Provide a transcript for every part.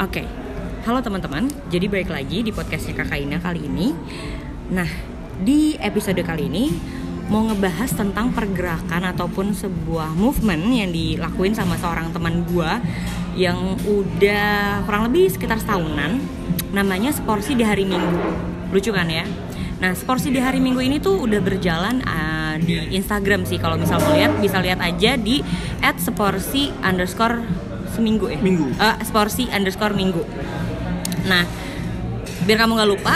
Oke, halo teman-teman. Jadi balik lagi di podcastnya Kakak Ina kali ini. Nah, di episode kali ini mau ngebahas tentang pergerakan ataupun sebuah movement yang dilakuin sama seorang teman gua yang udah kurang lebih sekitar setahunan. Namanya seporsi di hari Minggu. Lucu kan ya? Nah, seporsi di hari Minggu ini tuh udah berjalan uh, di Instagram sih. Kalau misal mau lihat, bisa lihat aja di @seporsi underscore seminggu ya. Minggu. Eh, seporsi underscore minggu. Nah, biar kamu nggak lupa,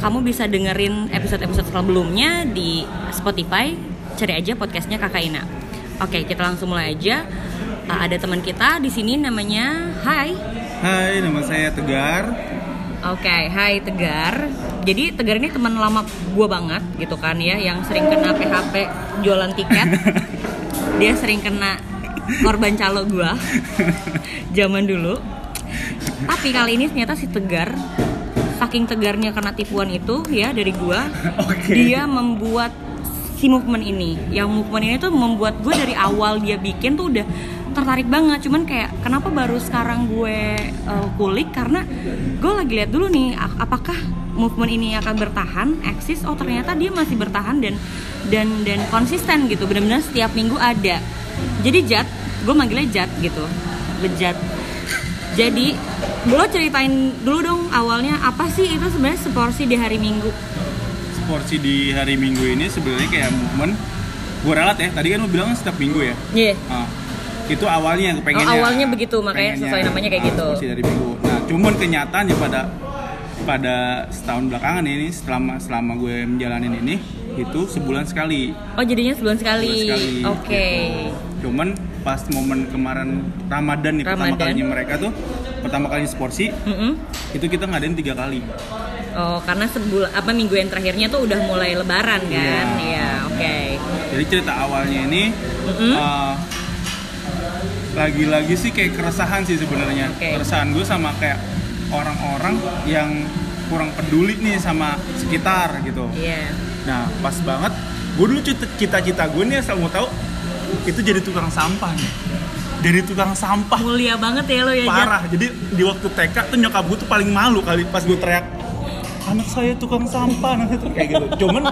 kamu bisa dengerin episode-episode sebelumnya di Spotify. Cari aja podcastnya Kakak Ina. Oke, kita langsung mulai aja. Uh, ada teman kita di sini namanya Hai. Hai, nama saya Tegar. Oke, Hai Tegar. Jadi Tegar ini teman lama gue banget gitu kan ya, yang sering kena PHP jualan tiket. Dia sering kena korban calo gue zaman dulu. Tapi kali ini ternyata si Tegar saking tegarnya karena tipuan itu ya dari gua, Oke. dia membuat si movement ini. Yang movement ini tuh membuat gue dari awal dia bikin tuh udah tertarik banget. Cuman kayak kenapa baru sekarang gue uh, kulik karena gue lagi lihat dulu nih apakah movement ini akan bertahan, eksis. Oh ternyata dia masih bertahan dan dan dan konsisten gitu. Benar-benar setiap minggu ada. Jadi Jat, gue manggilnya Jat gitu, bejat. Jadi, lo ceritain dulu dong awalnya apa sih itu sebenarnya seporsi di hari Minggu? Porsi di hari Minggu ini sebenarnya kayak movement. Gue ralat ya. Tadi kan lu bilang setiap minggu ya. Iya. Ah, itu awalnya yang pengennya. Oh, awalnya begitu, makanya sesuai namanya kayak ah, gitu. Porsi dari minggu. Nah, cuman kenyataannya pada pada setahun belakangan ini selama selama gue menjalanin ini itu sebulan sekali. Oh jadinya sebulan sekali. Sebulan sekali, Oke. gitu. Cuman pas momen kemarin Ramadan nih pertama Ramadan. kalinya mereka tuh pertama kali seporsi Mm-mm. itu kita ngadain tiga kali. Oh karena sebulan apa minggu yang terakhirnya tuh udah mulai Lebaran kan? Iya. Iya. Oke. Jadi cerita awalnya ini Mm-mm. uh, lagi-lagi sih kayak keresahan sih sebenarnya. Oke. Keresahan gue sama kayak orang-orang yang kurang peduli nih sama sekitar gitu. Iya. Nah pas banget, gue dulu cita- cita-cita gue nih asal mau tahu itu jadi tukang sampah nih. Jadi tukang sampah Mulia banget ya lo ya Jat. parah. Jadi di waktu TK tuh nyokap gue tuh paling malu kali pas gue teriak anak saya tukang sampah nah itu kayak gitu. Cuman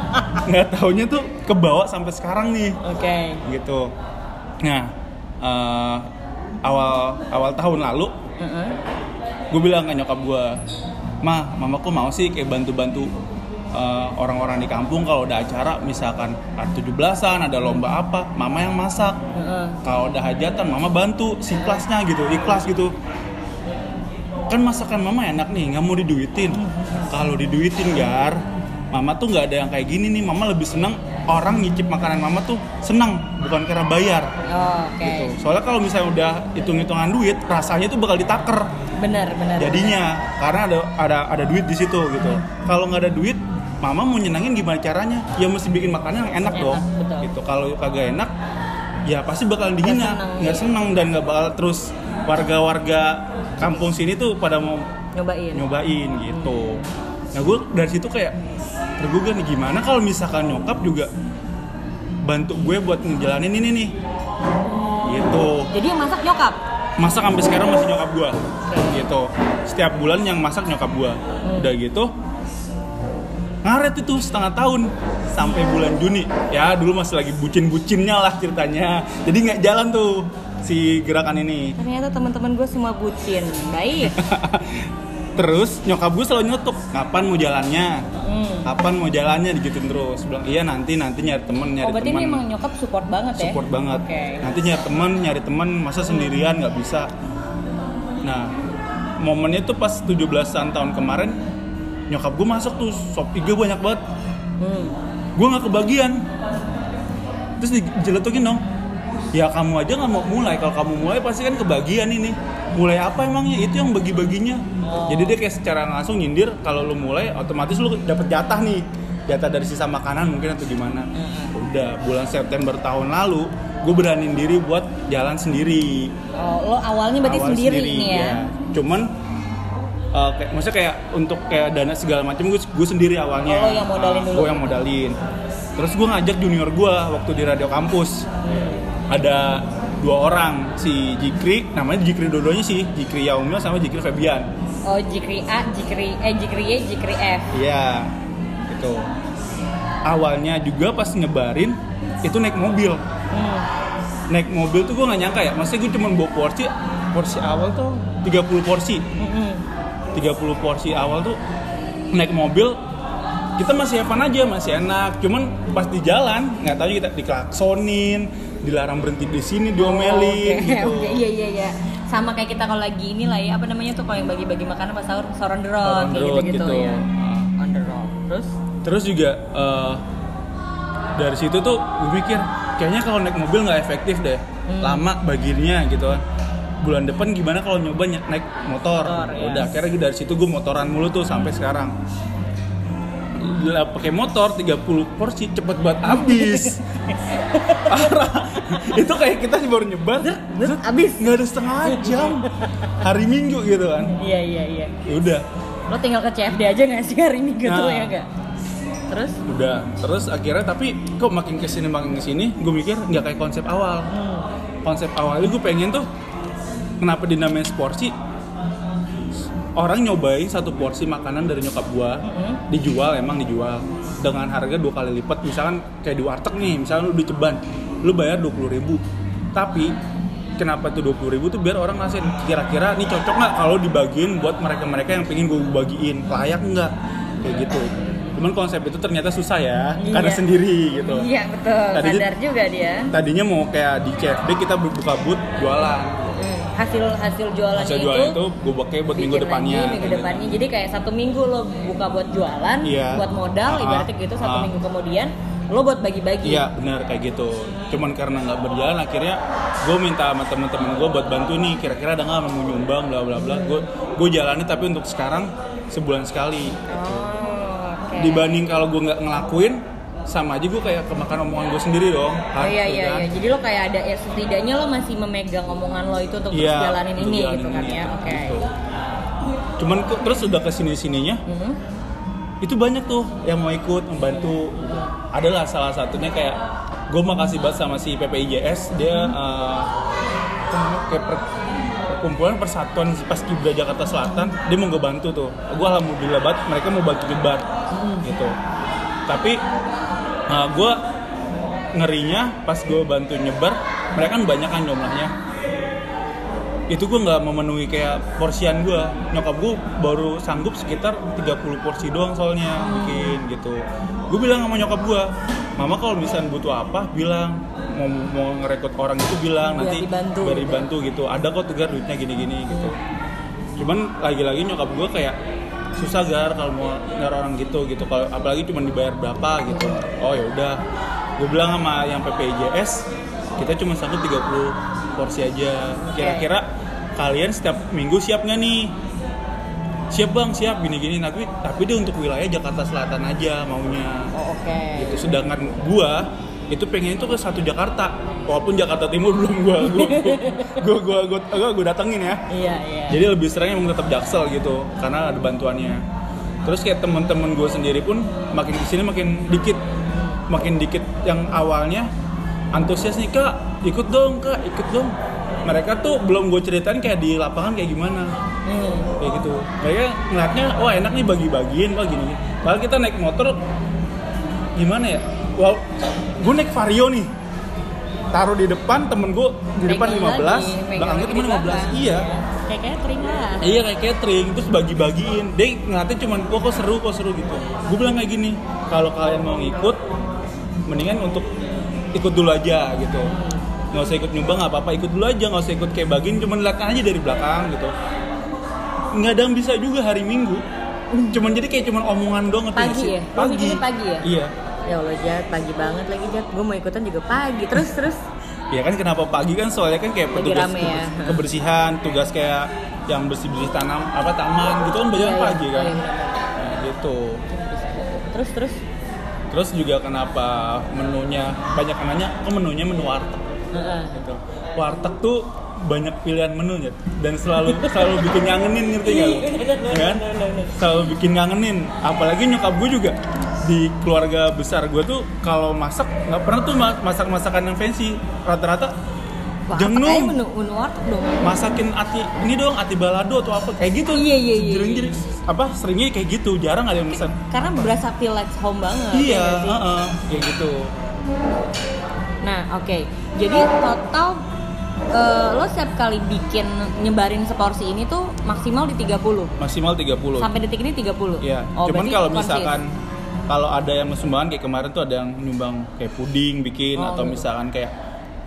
nggak taunya tuh kebawa sampai sekarang nih Oke. gitu. Nah eh, awal awal tahun lalu Mm-mm. gue bilang ke nyokap gue, mah mamaku mau sih kayak bantu-bantu eh, orang-orang di kampung kalau ada acara misalkan ada 17-an ada lomba apa, mama yang masak. Heeh. Kalau ada hajatan mama bantu si kelasnya gitu, ikhlas gitu. Kan masakan mama enak nih, nggak mau diduitin. Kalau diduitin gar, mama tuh nggak ada yang kayak gini nih. Mama lebih seneng orang ngicip makanan mama tuh seneng, bukan karena bayar. Oh, Oke. Gitu. Soalnya kalau misalnya udah hitung-hitungan duit, rasanya tuh bakal ditaker Benar benar. jadinya karena ada ada ada duit di situ gitu. Kalau nggak ada duit, mama mau nyenangin gimana caranya? Ya mesti bikin makanan yang enak Enak, dong. betul. Gitu. Kalau kagak enak, ya pasti bakalan dihina, nggak iya. seneng dan nggak bakal terus warga-warga kampung sini tuh pada mau nyobain. nyobain gitu. Nah gue dari situ kayak tergugah nih gimana kalau misalkan nyokap juga bantu gue buat ngejalanin ini nih. Gitu Jadi yang masak nyokap. masak sampai sekarang masih nyokap gua gitu setiap bulan yang masak nyokap gua udah gitu ngaret itu setengah tahun sampai bulan Juni ya dulu masih lagi bucin-bucinnya lah ceritanya jadi nggak jalan tuh si gerakan ini Ternyata teman-teman gue semua bucin. Baik. terus nyokap gue selalu nyotok kapan mau jalannya Hmm. kapan mau jalannya digituin terus bilang iya nanti nanti nyari temen nyari Oh berarti temen ini emang nyokap support banget ya? support banget Oke. nanti nyari temen nyari temen masa sendirian nggak bisa nah momennya tuh pas 17-an tahun kemarin nyokap gue masuk tuh sop iga banyak banget. Hmm. gue nggak kebagian. Terus dijeletukin dong. Ya kamu aja nggak mau mulai. Kalau kamu mulai pasti kan kebagian ini. Mulai apa emangnya? Itu yang bagi-baginya. Oh. jadi dia kayak secara langsung nyindir kalau lu mulai otomatis lu dapet jatah nih. Jatah dari sisa makanan mungkin atau gimana. Udah bulan September tahun lalu gue beraniin diri buat jalan sendiri. Oh, lo awalnya berarti Awal sendiri, nih ya? iya. cuman uh, kayak, maksudnya kayak untuk kayak dana segala macam gue gue sendiri awalnya Oh, yang modalin dulu. gue yang modalin terus gue ngajak junior gue waktu di radio kampus ada dua orang si Jikri namanya Jikri dodonya sih Jikri Yaumil sama Jikri Febian Oh, Jikri A, Jikri eh Jikri Y, Jikri F. iya itu awalnya juga pas nyebarin itu naik mobil Hmm. naik mobil tuh gue nggak nyangka ya maksudnya gue cuma bawa porsi porsi awal tuh 30 porsi Mm-mm. 30 porsi awal tuh naik mobil kita masih Evan aja masih enak cuman pas di jalan nggak tahu kita diklaksonin dilarang berhenti di sini diomelin Oh, Oke, gitu oke, iya iya iya. Sama kayak kita kalau lagi ini lah ya, apa namanya tuh kalau yang bagi-bagi makanan pas sahur, sahur on the road, Sahur on the kayak road gitu-gitu gitu. ya. On the road. Terus? terus juga eh, dari situ tuh gue mikir kayaknya kalau naik mobil nggak efektif deh Hmm. lama bagiannya gitu kan bulan depan gimana kalau nyoba ny- naik motor, Motor, ya. udah akhirnya dari situ gue motoran mulu tuh sampai sekarang pakai motor 30 porsi cepet banget habis parah itu kayak kita baru nyebar zet, Abis. nggak ada setengah jam hari minggu gitu kan Iya iya iya. ya udah Lo tinggal ke CFD aja nggak sih hari gitu Nah. ya enggak? Terus? udah terus akhirnya tapi kok makin ke sini makin ke sini gue mikir nggak kayak konsep awal Hmm. konsep awalnya gue pengen tuh kenapa dinamain seporsi orang nyobain satu porsi makanan dari nyokap gua Mm-mm. dijual emang dijual dengan harga dua kali lipat misalkan kayak di warteg nih misalkan lu di ceban lu bayar dua ribu tapi kenapa tuh dua ribu tuh biar orang ngerasain kira-kira ini cocok nggak kalau dibagiin buat mereka-mereka yang pengen gue bagiin layak nggak kayak gitu cuman konsep itu ternyata susah ya Iya. karena sendiri gitu Iya betul. Tadinya- Sadar juga dia. tadinya mau kayak di CFD kita buka booth jualan. Hasil hasil jualannya hasil itu. jualan itu gue pakai buat minggu depannya lagi, minggu depannya jadi kayak satu minggu lo buka buat jualan Iya. buat modal Ah, ibaratnya gitu satu ah. minggu kemudian lo buat bagi-bagi Iya benar kayak gitu. Cuman karena nggak berjalan akhirnya gue minta sama temen-temen gue buat bantu nih. Kira-kira ada nggak mau nyumbang bla bla bla. Gue gue jalani tapi untuk sekarang sebulan sekali. oh oke Dibanding kalau gue nggak ngelakuin sama aja gue kayak kemakan omongan gue sendiri dong. Oh iya Gitu iya kan. iya. Jadi lo kayak ada ya setidaknya lo masih memegang omongan lo itu untuk Iya, terus jalanin untuk ini jalanin gitu kan ini, ya. Oke. gitu. Cuman kok terus udah ke sini sininya Mhm. itu banyak tuh yang mau ikut membantu adalah salah satunya kayak gue makasih banget sama si PPIJS dia apa namanya, kayak per- perkumpulan persatuan pas Kibra Jakarta Selatan dia mau ngebantu tuh gue alhamdulillah banget mereka mau bagi gebar gitu tapi gue ngerinya pas gue bantu nyebar mereka kan banyak kan jumlahnya. Itu gue nggak memenuhi kayak porsian gue nyokap gue baru sanggup sekitar 30 porsi doang soalnya bikin gitu. Gue bilang sama nyokap gue mama kalau misalnya butuh apa bilang. Mau mau ngerekrut orang itu bilang Biar nanti dibantu. biar gitu. dibantu gitu. Ada kok tegar duitnya gini-gini gitu. Cuman lagi-lagi nyokap gue kayak susah gar kalau mau nyari orang gitu gitu. Kalau apalagi cuma dibayar berapa gitu. Oh ya udah. Gue bilang sama yang PPJS kita cuma sanggup 30 porsi aja. Kira-kira kalian setiap minggu siap nggak nih? Siap bang siap. Gini-gini. Tapi tapi dia untuk wilayah Jakarta Selatan aja maunya. Oh oke. gitu. Sedangkan gua itu pengen itu ke satu Jakarta. Walaupun Jakarta Timur belum gua gua gua gua gua, gua, gua datengin ya. Iya iya. jadi lebih sering emang tetap jaksel gitu karena ada bantuannya. Terus kayak teman-teman gue sendiri pun makin ke sini makin dikit. Makin dikit yang awalnya antusias nih kak ikut dong kak ikut dong. Mereka tuh belum gue ceritain kayak di lapangan kayak gimana. Hmm. kayak gitu. Mereka ngeliatnya wah enak nih bagi-bagiin wah gini. padahal kita naik motor gimana ya wow gue naik vario nih taruh di depan temen gue di depan Pegang 15 lagi, pegang belakangnya lagi temen 15 belakang. iya Kayak catering lah. Iya kayak catering, terus bagi-bagiin. Dia ngeliatnya cuman, kok kok seru, kok seru gitu. Gue bilang kayak gini, kalau kalian mau ngikut, mendingan untuk ikut dulu aja gitu. Nggak usah ikut nyumbang nggak apa-apa, ikut dulu aja, nggak usah ikut kayak bagiin, cuman lihat aja dari belakang gitu. Nggak ada yang bisa juga hari Minggu. Cuman jadi kayak cuman omongan doang Pagi ya? Bikinnya pagi ya? Iya. Ya Allah Jat, pagi banget lagi Jat. Gue mau ikutan juga pagi. Terus terus. Ya kan kenapa pagi kan soalnya kan kayak petugas rame ya. kebersihan, tugas kayak yang bersih-bersih tanam apa taman gitu kan banyak Iya, iya. pagi kan. Oh, iya, benar-benar. Nah, gitu. Terus terus. Terus juga kenapa menunya banyak nanya, kok menunya menu warteg Heeh. gitu. Warteg tuh banyak pilihan menu ya dan selalu selalu bikin ngangenin ngerti gak lu? Ya kan? Selalu bikin ngangenin. Apalagi nyokap gue juga di keluarga besar gue tuh kalau masak nggak pernah tuh ma- masak masakan yang fancy rata-rata aja menu, menu warteg dong. masakin ati ini dong ati balado atau apa kayak gitu Iya, iya, iya, Jering- iya. jering. apa seringnya kayak gitu jarang ada yang pesan Karena berasa feel like home banget. iya ya sih? heeh, kayak gitu Nah, oke. Jadi total eh, lo setiap kali bikin nyebarin seporsi ini tuh maksimal di 30. maksimal 30 Sampai detik ini 30. Iya. Oh, Cuman kalau konsis. Kalau ada yang sumbangan kayak kemarin tuh ada yang nyumbang kayak puding bikin Oh, atau gitu. misalkan kayak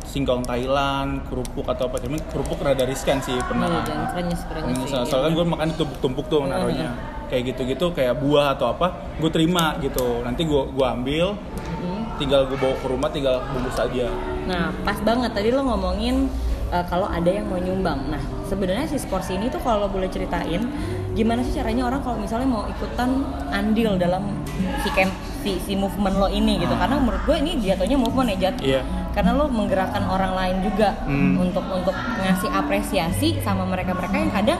singkong Thailand, kerupuk atau apa. Cuman kerupuk rada riskan sih pernah. Iya, jangan krenyes-krenyes sih, Soalnya, iya. kan gue makan tumpuk-tumpuk tuh naruhnya. Kayak gitu-gitu kayak buah atau apa, gue terima gitu. Nanti gue gua ambil, Hmm. tinggal gue bawa ke rumah, tinggal bungkus aja. Nah, pas banget tadi lo ngomongin uh, kalau ada yang mau nyumbang. Nah, sebenarnya si sports ini tuh kalau boleh ceritain gimana sih caranya orang kalau misalnya mau ikutan andil dalam si camp si, si movement lo ini gitu. Karena menurut gue ini jatuhnya movement ya, Jat. Iya. Karena lo menggerakkan orang lain juga Hmm. untuk untuk ngasih apresiasi sama mereka-mereka yang kadang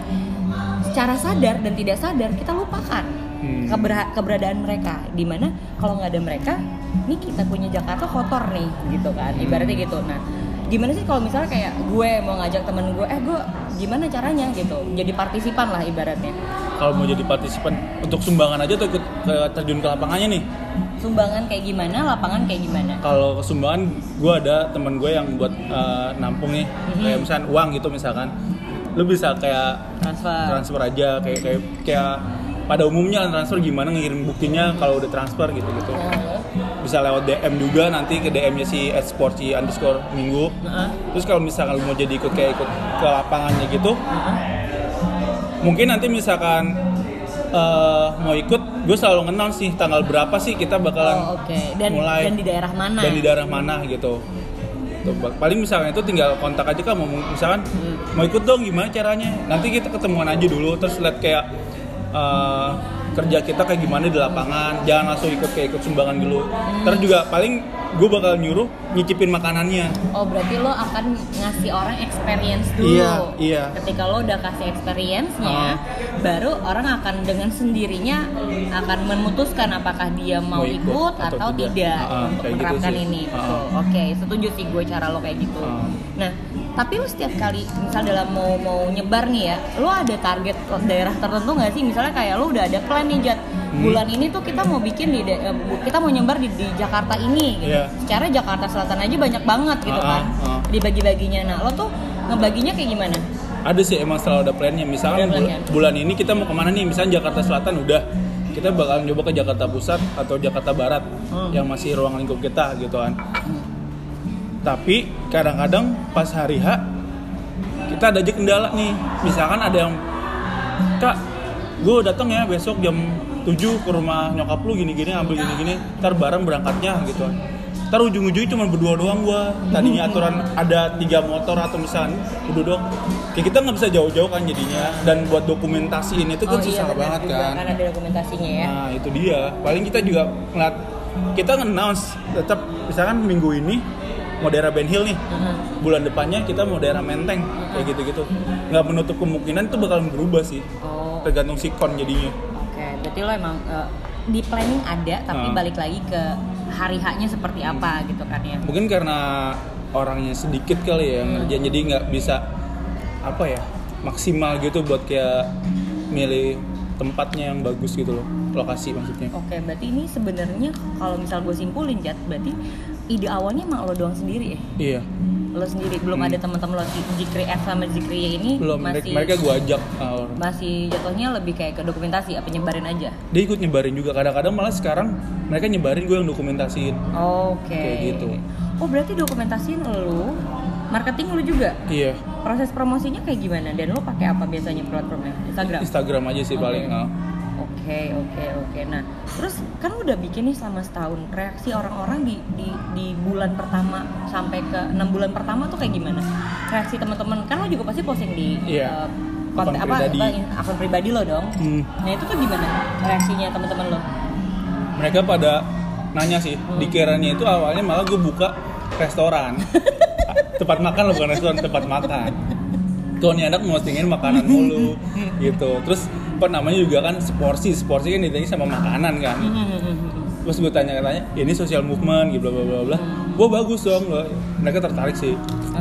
secara sadar dan tidak sadar kita lupakan Hmm. keberha- keberadaan mereka di mana kalau nggak ada mereka nih kita punya Jakarta kotor nih gitu kan ibaratnya gitu nah gimana sih kalau misalnya kayak gue mau ngajak temen gue eh gue gimana caranya gitu? Jadi partisipan lah ibaratnya. Kalau mau jadi partisipan untuk sumbangan aja atau ikut ke terjun ke lapangannya nih? sumbangan kayak gimana lapangan kayak gimana? Kalau sumbangan gue ada temen gue yang buat eh, nampung nih. Mhm. kayak misalkan uang gitu misalkan. Lu bisa kayak transfer. transfer aja kayak kayak kayak pada umumnya transfer gimana ngirim buktinya kalau udah transfer gitu gitu. Oh, bisa lewat DM juga nanti ke DM-nya si @sporty underscore minggu. Heeh. terus kalau misalkan lu mau jadi ikut kayak ikut ke lapangannya gitu Heeh. mungkin nanti misalkan eh, mau ikut gue selalu kenal sih tanggal berapa sih kita bakalan oh oke. Dan mulai. dan di daerah mana? Dan di daerah mana gitu. Tuh, paling misalkan itu tinggal kontak aja kan mau misalkan Hmm. mau ikut dong gimana caranya? Nanti kita ketemuan aja dulu terus lihat kayak eh, kerja kita kayak gimana di lapangan jangan langsung ikut kayak ikut sumbangan dulu Hmm. terus juga paling gue bakal nyuruh nyicipin makanannya Oh berarti lo akan ngasih orang experience dulu. Iya, iya. Ketika lo udah kasih experience-nya, Ah. baru orang akan dengan sendirinya akan memutuskan apakah dia mau, Mau ikut ikut, atau atau, tidak. tidak, Ah, untuk kayak gitu menerapkan sih. ini. Betul. Oke, setuju sih gue cara lo kayak gitu. Ah. Nah, tapi lo setiap kali misal dalam mau mau nyebar nih ya, lo ada target daerah tertentu nggak sih? Misalnya kayak lo udah ada plan nih Jat, Hmm. bulan ini tuh kita mau bikin di eh, kita mau nyebar di, di Jakarta ini gitu. Iya. Secara Jakarta Selatan aja banyak banget gitu Ah, kan ah, ah. dibagi-baginya. Nah lo tuh ngebaginya kayak gimana? ada sih emang selalu ada plannya misalkan Ada bul- bulan ini kita mau ke mana nih misalnya Jakarta Selatan udah kita bakal coba ke Jakarta Pusat atau Jakarta Barat Hmm. yang masih ruang lingkup kita gitu kan tapi kadang-kadang pas hari H kita ada aja kendala nih. Misalkan ada yang kak gue datang ya besok jam 7 ke rumah nyokap lu gini-gini ambil gini-gini ntar bareng berangkatnya gitu. Ntar ujung-ujungnya cuma berdua doang gue tadinya aturan ada tiga motor atau misalnya berdua doang. Kayak kita nggak bisa jauh-jauh kan jadinya. Dan buat dokumentasi ini tuh kan susah benar banget Oh, iya, juga, kan. kan ada dokumentasinya ya. Nah itu dia. Paling kita juga ngeliat kita nge-announce tetap misalkan minggu ini mau daerah Ben Hill nih. Bulan depannya kita mau daerah Menteng kayak gitu-gitu. Nggak menutup kemungkinan itu bakal berubah sih. Oh, oke. Tergantung sikon jadinya. Berarti lo emang eh, di planning ada, tapi Ah. balik lagi ke hari haknya seperti apa gitu kan ya? Mungkin karena orangnya sedikit kali ya yang Hmm. ngerjain jadi nggak bisa apa ya maksimal gitu buat kayak milih tempatnya yang bagus gitu loh lokasi maksudnya. Oke, berarti ini sebenarnya kalau misal gue simpulin Jat, berarti ide awalnya emang lo doang sendiri ya? Iya. Lo sendiri belum Hmm. ada teman-teman lo Jikri F sama Jikri ini Belum mereka, masih mereka gua ajak awal. masih jatuhnya lebih kayak ke dokumentasi apa nyebarin aja. dia ikut nyebarin juga kadang-kadang malah sekarang mereka nyebarin gue yang dokumentasiin Oke. Kayak gitu. Oh berarti dokumentasiin lu, marketing lu juga. iya Proses promosinya kayak gimana? Dan lu pakai apa biasanya platformnya? Instagram. Instagram aja sih Oke. paling ah. Oke oke oke. Nah terus kan udah bikin nih selama setahun. Reaksi orang-orang di, di di bulan pertama sampai ke enam bulan pertama tuh kayak gimana? Reaksi teman-teman kan lu juga pasti posting di Iya. eh, konten Akun apa, pribadi. apa akun pribadi lo dong. Hmm, Nah itu tuh gimana reaksinya teman-teman lo? mereka pada nanya sih Hmm. dikiranya itu awalnya malah gue buka restoran tempat makan loh bukan restoran tempat makan. Tuh nih anak postingin makanan mulu gitu. Terus apa namanya juga kan seporsi seporsi kan ditanya sama makanan kan. Pas gue tanya-tanya ini social movement gitu bla bla bla bla. Gue bagus dong loh. Mereka tertarik sih.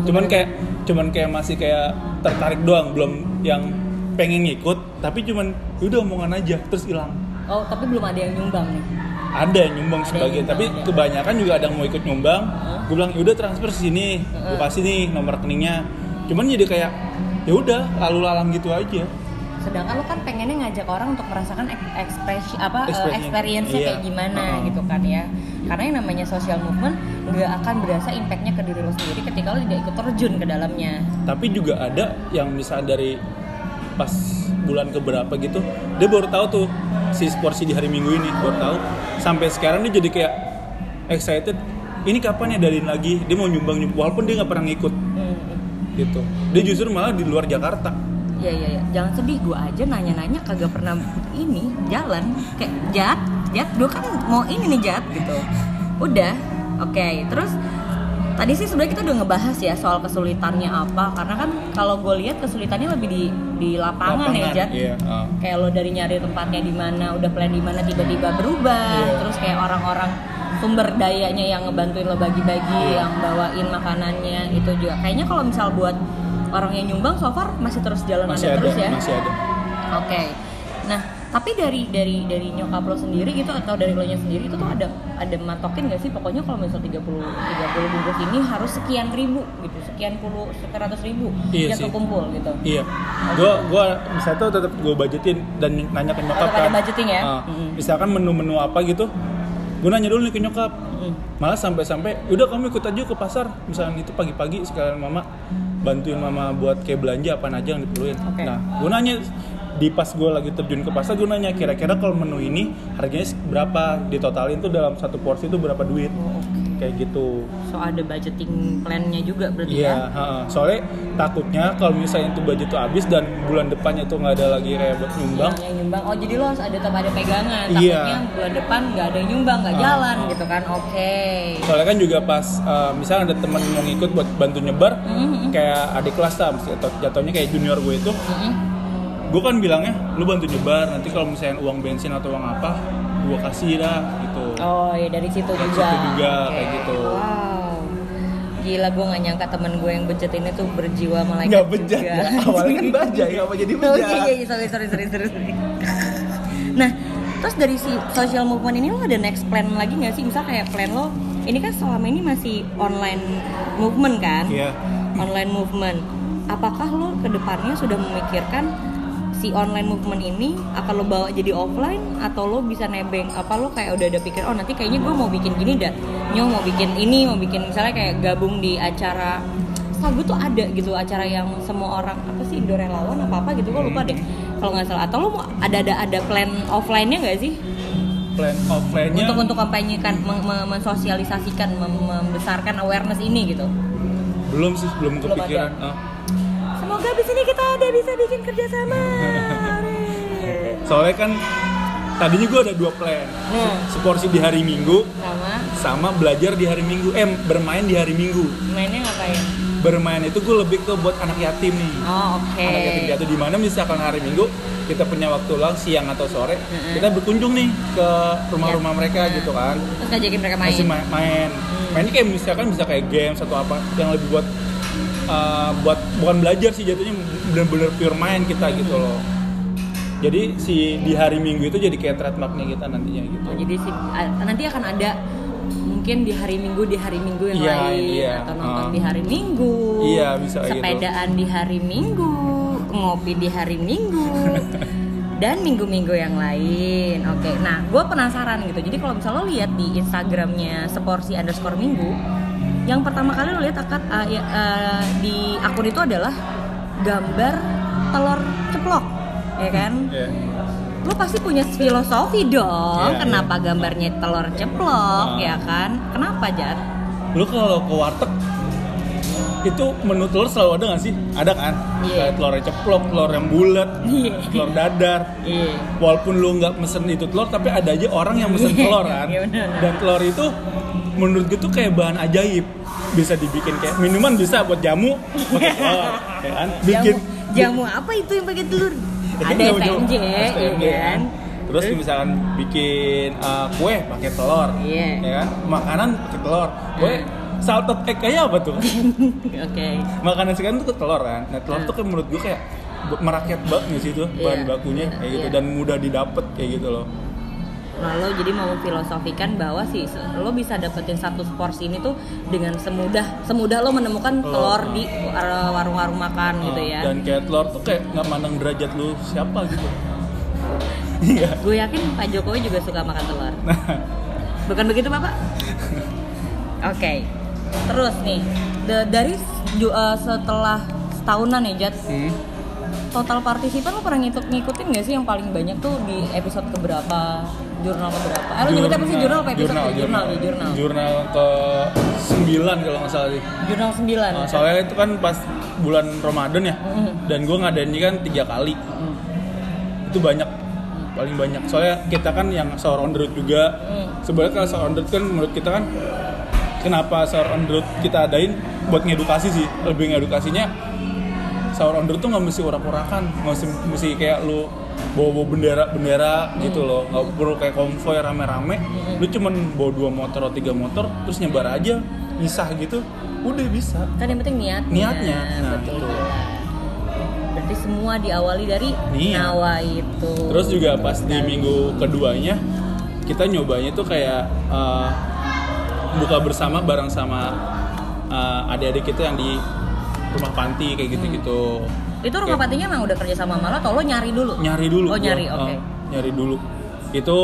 Cuman tertarik. kayak cuman kayak masih kayak tertarik doang belum yang pengen ngikut tapi cuman udah omongan aja terus hilang. Oh tapi belum ada yang nyumbang nih ada yang nyumbang Ada yang sebagian nyumbang, tapi ada. kebanyakan juga ada yang mau ikut nyumbang Heeh. gue bilang udah transfer sini gue kasih nih nomor rekeningnya cuman jadi kayak ya udah lalu lalang gitu aja sedangkan lo kan pengennya ngajak orang untuk merasakan ek- ekspresi apa Expression. experience-nya Iya. kayak gimana Uh-uh. gitu kan ya karena yang namanya social movement nggak akan berasa impactnya ke diri lo sendiri ketika lo tidak ikut terjun ke dalamnya tapi juga ada yang misalnya dari pas bulan keberapa gitu dia baru tahu tuh si porsi di hari minggu ini baru tahu. Sampai sekarang dia jadi kayak excited ini kapan ya dalin lagi? Dia mau nyumbang nyumbang walaupun dia nggak pernah ngikut. Hmm. gitu. Dia justru malah di luar Jakarta. Iya iya iya, jangan sedih gue aja nanya-nanya kagak pernah ini jalan. Kayak jat jat gue kan mau ini nih jat gitu. Udah, oke. Terus tadi sih sebenarnya kita udah ngebahas ya soal kesulitannya apa karena kan kalau gue lihat kesulitannya lebih di di lapangan, ya jat. iya ah. Kayak lo dari nyari tempatnya di mana, udah plan di mana tiba-tiba berubah. Iya. Terus kayak orang-orang sumber dayanya yang ngebantuin lo bagi-bagi, yang bawain makanannya itu juga. Kayaknya kalau misal buat orang yang nyumbang so far masih terus jalan masih ada ada terus ya. masih ada Oke. Nah, tapi dari dari dari nyokap lo sendiri gitu atau dari lo nya sendiri itu tuh ada ada matokin gak sih pokoknya kalau misal 30 30 bungkus ini harus sekian ribu gitu, sekian puluh seratus ribu Iya yang sih. kekumpul gitu. Iya, gua gua bisa tuh tetap gua budgetin dan nanya ke nyokap ada kan. budgeting ya? Ah, Mm-mm. Misalkan menu-menu apa gitu, gua nanya dulu nih ke nyokap. Mm. Malah sampai-sampai, udah kamu ikut aja ke pasar, misalnya itu pagi-pagi sekalian mama bantuin mama buat kayak belanja apa aja yang diperluin. Oke. Nah, gua nanya di pas gue lagi terjun ke pasar gue nanya kira-kira kalau menu ini harganya berapa ditotalin tuh dalam satu porsi itu berapa duit Oh, oke. kayak gitu So ada budgeting plan-nya juga berarti Iya, ya. soalnya takutnya kalau misalnya itu budget tuh habis dan bulan depannya tuh nggak ada lagi kayak buat nyumbang, Yang, yang nyumbang. Oh, jadi lo harus ada tetap ada pegangan. Iya. Takutnya bulan depan nggak ada yang nyumbang, nggak Ah, jalan ah. gitu kan. Oke. soalnya kan juga pas eh, misalnya ada temen mau ngikut buat bantu nyebar, Mhm. kayak adik kelas lah, atau jatuhnya kayak junior gue itu, Mm-mm. Gue kan bilangnya, lu bantu nyebar, nanti kalau misalnya uang bensin atau uang apa, gue kasih dah gitu. Oh ya dari situ Dari juga. situ juga, Oke. kayak gitu. Wow. Gila gue gak nyangka temen gue yang bejat ini tuh berjiwa malaikat Nggak bejat juga. ya, awalnya kan bajai, apa jadi Oh bejat? iya iya sorry sorry sorry sorry. sorry. nah terus dari si social movement ini lo ada next plan lagi nggak sih? Misal kayak plan lo ini kan selama ini masih online movement kan? Iya. Online movement. Apakah lo ke depannya sudah memikirkan si online movement ini akan lo bawa jadi offline atau lo bisa nebeng apa lo kayak udah ada pikir oh nanti kayaknya gue mau bikin gini dah nyo mau bikin ini mau bikin misalnya kayak gabung di acara setahu gue tuh ada gitu acara yang semua orang apa sih Indo relawan apa apa gitu gue lupa deh kalau nggak salah atau lo mau ada ada ada plan offline-nya nggak sih Plan offline-nya untuk untuk kampanyekan meng- meng- mensosialisasikan mem- membesarkan awareness ini gitu belum sih, belum Belum kepikiran. ada. Ah. Semoga abis ini kita ada bisa bikin kerjasama Hore. Soalnya kan tadinya gue ada dua plan, nah seporsi di hari Minggu sama sama belajar di hari Minggu, eh bermain di hari Minggu. mainnya ngapain Bermain itu gue lebih ke buat anak yatim nih. oh oke Anak yatim piatu di mana misalkan hari Minggu kita punya waktu luang siang atau sore, Mm-mm. kita berkunjung nih ke rumah-rumah Ya. mereka Nah. gitu kan. terus ngajakin mereka main Masih ma- main. Hmm. Mainnya kayak misalkan bisa kayak games atau apa yang lebih buat uh, buat bukan belajar sih jatuhnya bener-bener pure main kita Hmm. gitu loh. Jadi si di hari Minggu itu jadi kayak trademarknya kita nantinya gitu. Oh, jadi sih a- nanti akan ada mungkin di hari Minggu di hari Minggu yang Iya, lain iya. atau nonton Ah. di hari Minggu Iya, bisa kayak gitu. sepedaan di hari Minggu ngopi di hari Minggu dan minggu-minggu yang lain oke nah gue penasaran gitu jadi kalau misalnya lo lihat di Instagramnya seporsi underscore minggu yang pertama kali lo lihat akan uh, ya, uh, di akun itu adalah gambar telur ceplok ya kan Iya. lo pasti punya filosofi dong Iya, kenapa gambarnya telur ceplok Ah. ya kan kenapa Jar Lu kalau ke warteg itu menu telur selalu ada nggak sih? Ada kan? Iya. Kayak telur yang ceplok, telur yang bulat, Iya. telur dadar. iya Walaupun lu nggak mesen itu telur, tapi ada aja orang yang mesen Iya, telur kan. iya. Dan telur itu menurut gue tuh kayak bahan ajaib. Bisa dibikin kayak minuman bisa buat jamu pakai telur, ya kan? Bikin jamu jamu apa itu yang pakai telur ada. STMJ ya STMJ, kan terus misalkan bikin uh, kue pakai telur Iya. ya kan makanan pakai telur kue salted egg kayak apa tuh Oke. makanan sekarang tuh ke telur kan nah telur tuh kayak menurut gue kayak merakyat banget nggak sih itu bahan Iya. bakunya kayak gitu Iya. dan mudah didapat kayak gitu loh lo jadi mau filosofikan bahwa sih lo bisa dapetin satu porsi ini tuh dengan semudah semudah lo menemukan Telur, telur di war- warung-warung makan gitu Uh, ya. dan kayak telur tuh kayak nggak mandang derajat lu siapa gitu iya Gue yakin Pak Jokowi juga suka makan telur. Bukan begitu Bapak? Oke. Terus nih, da- dari eh, setelah setahunan ya Jat, hmm. total partisipan lo pernah ngikut ngikutin gak sih yang paling banyak tuh di episode keberapa, jurnal keberapa? Eh lo nyebutnya apa sih jurnal apa episode? jurnal jurnal, ya, jurnal. jurnal ke 9 kalau nggak salah sih Jurnal 9. Nah, soalnya itu kan pas bulan Ramadan ya Mhm. dan gue ngadainnya kan tiga kali Hmm. itu banyak paling banyak soalnya kita kan yang the road juga Hmm. sebenarnya kalau the road kan menurut kita kan kenapa sahur on the road kita adain buat ngedukasi sih lebih ngedukasinya sahur on the road tuh nggak mesti urak-urakan nggak mesti, mesti kayak lu bawa-bawa bendera-bendera gitu loh nggak perlu kayak konvoy rame-rame lu cuman bawa dua motor atau tiga motor terus nyebar aja misah gitu udah bisa Kan yang penting niatnya. Niatnya, nah, betul. itu. Berarti semua diawali dari Niat. nawa itu. Terus juga pas di minggu keduanya kita nyobanya tuh kayak eh, buka bersama bareng sama eh, adik-adik kita yang di rumah panti kayak gitu-gitu. itu rumah Kayak patinya emang udah kerja sama malah atau lo nyari dulu? Nyari dulu. Oh gua, nyari, eh, oke. nyari dulu. Itu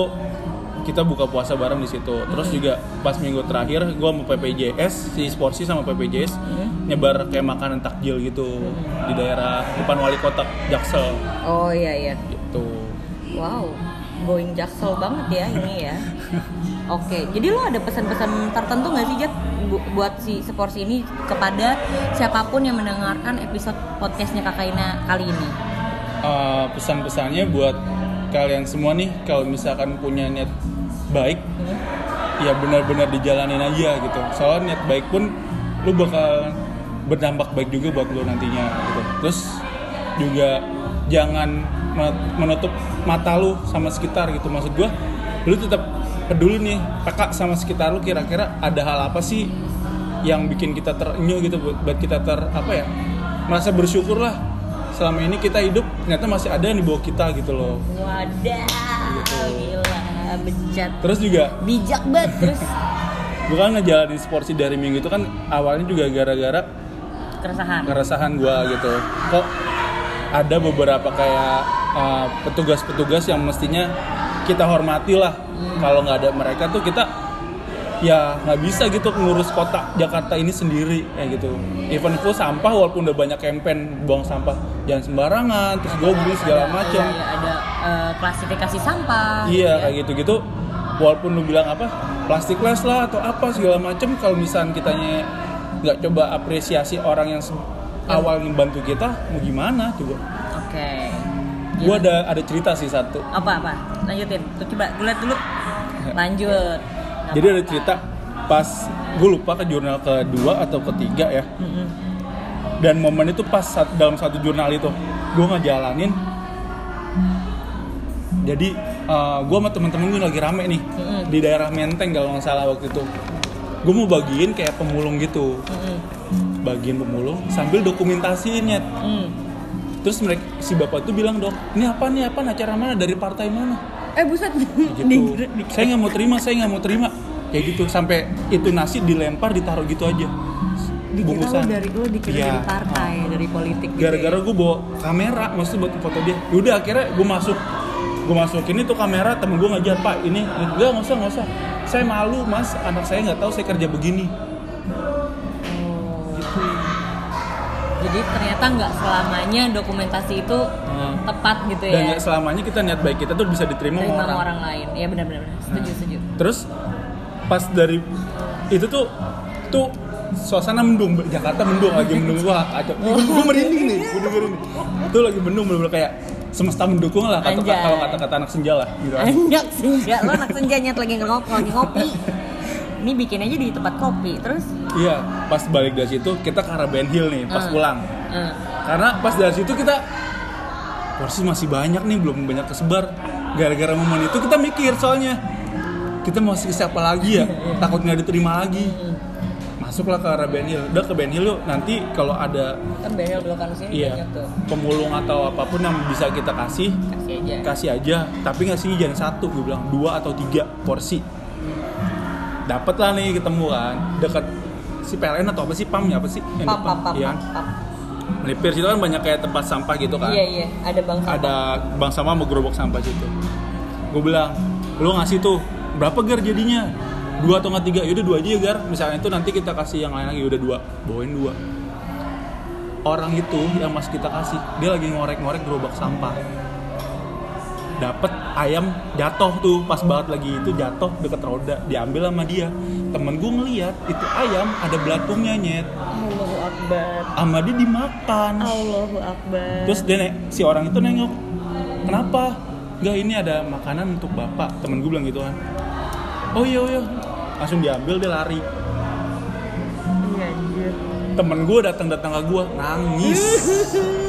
kita buka puasa bareng di situ. Terus juga pas minggu terakhir gua mau PPJS si Sporsi sama PPJS Hmm. nyebar kayak makanan takjil gitu di daerah depan wali kota Jaksel Oh iya iya. gitu. Wow, going jaksel banget ya ini ya. Oke, jadi lo ada pesan-pesan tertentu nggak sih Jat bu- buat si seporsi ini kepada siapa pun yang mendengarkan episode podcastnya Kakak Ina kali ini? uh, pesan-pesannya buat kalian semua nih kalau misalkan punya niat baik Hmm? ya benar-benar dijalanin aja gitu soalnya niat baik pun lu bakal berdampak baik juga buat lu nantinya gitu terus juga jangan me- menutup mata lu sama sekitar gitu maksud gua lu tetap peduli nih peka sama sekitar lu kira-kira ada hal apa sih yang bikin kita terenyuh gitu buat, buat kita ter apa ya merasa bersyukur lah selama ini kita hidup ternyata masih ada yang di bawah kita gitu loh. Wadah, gila, bejat, terus juga? Bijak banget terus. Gue kan ngejalanin sporty dari minggu itu kan awalnya juga gara-gara keresahan. keresahan gue gitu. Kok ada beberapa kayak uh, petugas-petugas yang mestinya kita hormati lah kalau nggak ada mereka tuh kita ya nggak bisa gitu ngurus kota Jakarta ini sendiri kayak gitu even itu sampah walaupun udah banyak campaign buang sampah jangan sembarangan terus gobri segala macam Iya, iya, ada eh, klasifikasi sampah. gitu Iya ya. kayak gitu-gitu. Walaupun lu bilang apa plastik less lah atau apa segala macem, kalau misalnya kitanya nggak coba apresiasi orang yang se- awal membantu kita, mau gimana coba? Oke. Gua Gila. ada ada cerita sih satu. apa apa? Lanjutin. Tuh coba gue liat dulu. Lanjut. Nggak Jadi ada cerita pas gue lupa ke jurnal kedua atau ketiga ya. Dan momen itu pas sat- dalam satu jurnal itu gue ngejalanin. Jadi gue sama temen-temen gue lagi rame nih Mm-mm. di daerah Menteng kalau nggak salah waktu itu. Gue mau bagiin kayak pemulung gitu. Mm-mm. bagian pemulung sambil dokumentasiinnya Mm. Terus mereka si bapak itu bilang dong ini apa nih? Apa acara mana? Dari partai mana? Eh buset. gitu. Saya nggak mau terima saya nggak mau terima. Kayak gitu. Sampai itu nasi dilempar ditaruh gitu aja. Dikira lo dari lo dikira Iya. dari partai, dari politik gitu. gara-gara ya. gue bawa kamera maksudnya buat foto dia. Yaudah akhirnya gue masuk. Gue masukin itu kamera temen gue ngajar pak ini enggak nggak usah nggak usah. Saya malu mas. Anak saya nggak tahu saya kerja begini. Oh. Jadi ternyata nggak selamanya dokumentasi itu Hmm. tepat gitu dan ya. nggak selamanya kita niat baik kita tuh bisa diterima Terima sama orang orang lain. Iya benar-benar. Setuju setuju. Terus pas dari itu tuh tuh suasana mendung Jakarta mendung lagi mendung wah kacau gue merinding nih gue dengerin nih. itu lagi mendung bener-bener kayak semesta mendukung lah kata Anjay. kalau kata-kata anak senja lah gitu. Anak senja, lo anak senja nyet lagi ngerokok, lagi ngopi. Ini bikin aja di tempat kopi, terus iya pas balik dari situ kita ke arah Ben Hill nih pas Hmm. pulang. Eh, karena pas dari situ kita porsi masih banyak nih belum banyak kesebar. Gara-gara momen itu kita mikir soalnya kita mau ke siapa lagi ya? Takut nggak diterima lagi. Masuklah ke arah Ben Hill. Udah ke Ben Hill yuk nanti kalau ada kan behel belokan sini iya. pemulung atau apa pun yang bisa kita kasih kasih aja. kasih aja. Tapi ngasihnya jangan satu gue bilang dua atau tiga porsi. Dapat lah nih ketemu kan dekat si PLN atau apa sih? Pam ya apa sih? Yang pam depan, pam pam iya. pam, pam. melipir situ kan banyak kayak tempat sampah gitu kan? Iya iya. Ada bang sampah. ada bang sama mau gerobak sampah situ. Gue bilang lu ngasih tuh berapa gar jadinya? Dua atau nggak tiga? Yaudah dua aja ya gar. Misalnya itu nanti kita kasih yang lain lagi udah dua. Bawain dua. Orang itu yang mas kita kasih dia lagi ngorek-ngorek gerobak sampah dapet ayam jatuh tuh pas banget lagi itu jatuh deket roda diambil sama dia temen gue ngeliat itu ayam ada belatungnya nyet Allahu Akbar sama dia dimakan Allahu Akbar Terus dia ne- si orang itu nengok, kenapa? Enggak ini ada makanan untuk bapak. Temen gue bilang gitu kan. Oh iya oh iya. Langsung diambil dia lari. iya Temen gue datang datang ke gue nangis.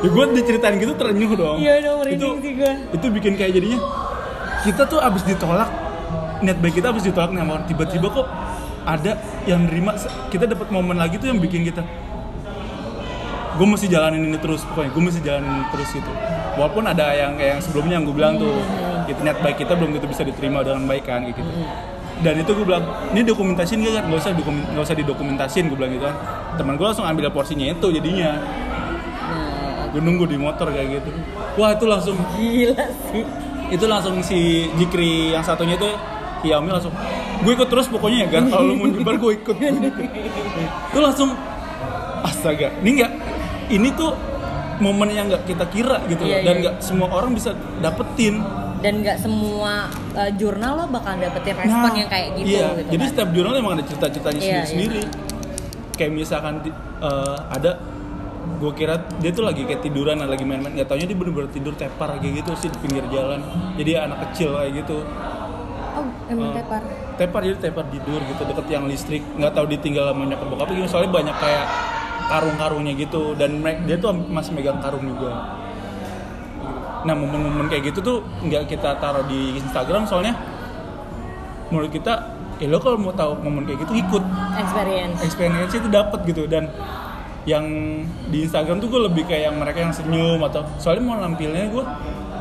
ya gue diceritain gitu terenyuh dong. iya dong itu sih gue itu bikin kayak jadinya kita tuh abis ditolak niat baik kita abis ditolak nih sama orang tiba-tiba kok ada yang nerima kita dapat momen lagi tuh yang bikin kita gue mesti jalanin ini terus pokoknya gue mesti jalanin ini terus gitu. Walaupun ada yang kayak yang sebelumnya yang gue bilang tuh itu niat baik kita belum gitu bisa diterima dengan baik kan gitu. Dan itu gue bilang ini dokumentasiin gak kan nggak usah dokumen nggak usah didokumentasin gue bilang gitu kan. Teman gue langsung ambil porsinya itu jadinya gue nunggu di motor kayak gitu. Wah itu langsung gila sih. itu langsung si Jikri yang satunya itu Xiaomi langsung gue ikut terus pokoknya ya kan kalau lu mau nyebar gue ikut. Itu langsung astaga ini enggak ini tuh momen yang nggak kita kira gitu loh. Iya, dan iya. nggak semua orang bisa dapetin. Dan nggak semua uh, jurnal lo bakal dapetin respon yang kayak gitu iya. gitu jadi kan. setiap jurnal emang ada cerita-ceritanya Iya, sendiri-sendiri. kayak misalkan eh, ada gue kira dia tuh lagi kayak tiduran lagi main-main. Nggak taunya dia bener-bener tidur tepar kayak gitu sih di pinggir jalan. Jadi anak kecil kayak gitu. Oh emang Eh, tepar? tepar jadi tepar tidur gitu deket yang listrik. Nggak tahu ditinggal sama nyokap bokap gitu soalnya banyak kayak karung-karungnya gitu. Dan dia tuh masih megang karung juga. Nah momen-momen kayak gitu tuh nggak kita taruh di Instagram soalnya menurut kita ya lo kalau mau tahu momen kayak gitu ikut. Experience. Experience itu dapat gitu. Dan yang di Instagram tuh gue lebih kayak yang mereka yang senyum atau soalnya mau nampilnya gue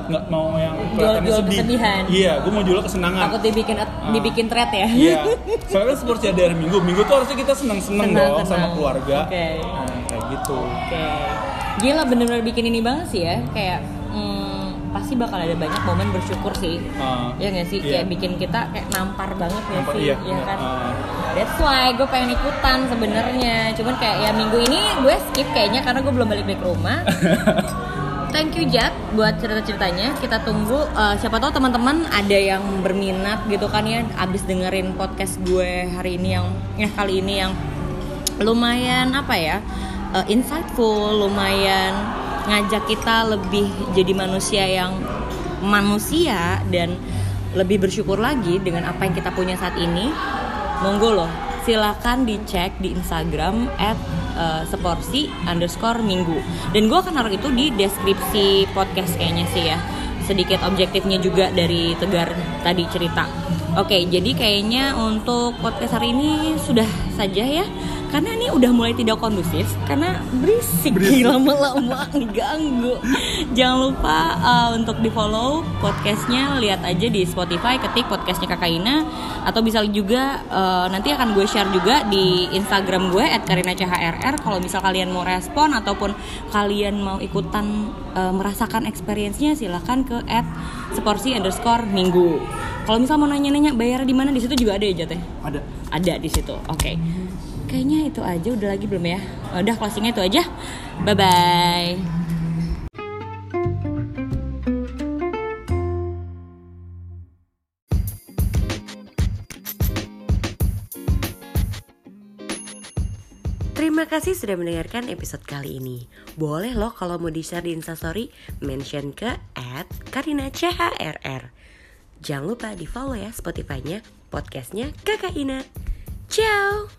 nggak mau yang kelihatannya sedih kesedihan. iya gue mau jual kesenangan takut dibikin dibikin thread ya Iya. Soalnya kan seperti ada hari Minggu. Minggu tuh harusnya kita seneng-seneng Senang, dong sama senang. keluarga. Oke. Nah, kayak gitu. Oke. Gila bener-bener bikin ini banget sih ya. Kayak pasti bakal ada banyak momen bersyukur sih. Ah, ya nggak sih? iya. Kayak bikin kita kayak nampar banget ya Nampar, sih. iya, ya kan? Ah. That's why gue pengen ikutan sebenarnya. Cuman kayak ya minggu ini gue skip kayaknya karena gue belum balik balik rumah. Thank you Jack buat cerita-ceritanya. Kita tunggu eh, siapa tahu teman-teman ada yang berminat gitu kan ya abis dengerin podcast gue hari ini yang ya kali ini yang lumayan apa ya eh, insightful, lumayan ngajak kita lebih jadi manusia yang manusia dan lebih bersyukur lagi dengan apa yang kita punya saat ini. Monggo loh, silakan dicek di Instagram at eh, seporsi underscore minggu. Dan gue akan naruh itu di deskripsi podcast kayaknya sih ya. Sedikit objektifnya juga dari Tegar tadi cerita. Oke, jadi kayaknya untuk podcast hari ini sudah saja ya. Karena ini udah mulai tidak kondusif karena berisik, lama-lama ganggu. Jangan lupa uh, untuk di follow podcastnya, lihat aja di Spotify, ketik podcastnya Kakak Ina, atau bisa juga uh, nanti akan gue share juga di Instagram gue @karinachrr. Kalau misal kalian mau respon ataupun kalian mau ikutan uh, merasakan experience-nya, silahkan ke @seporsi underscore minggu. Kalau misal mau nanya-nanya bayar di mana di situ juga ada ya Jat ya? Ada. ada di situ. Oke. Kayaknya itu aja udah lagi belum ya? Udah closingnya itu aja. Bye bye. Terima kasih sudah mendengarkan episode kali ini. Boleh loh kalau mau di-share di Instastory, mention ke at. Jangan lupa di follow ya Spotify-nya, podcastnya Kakak Ina. Ciao!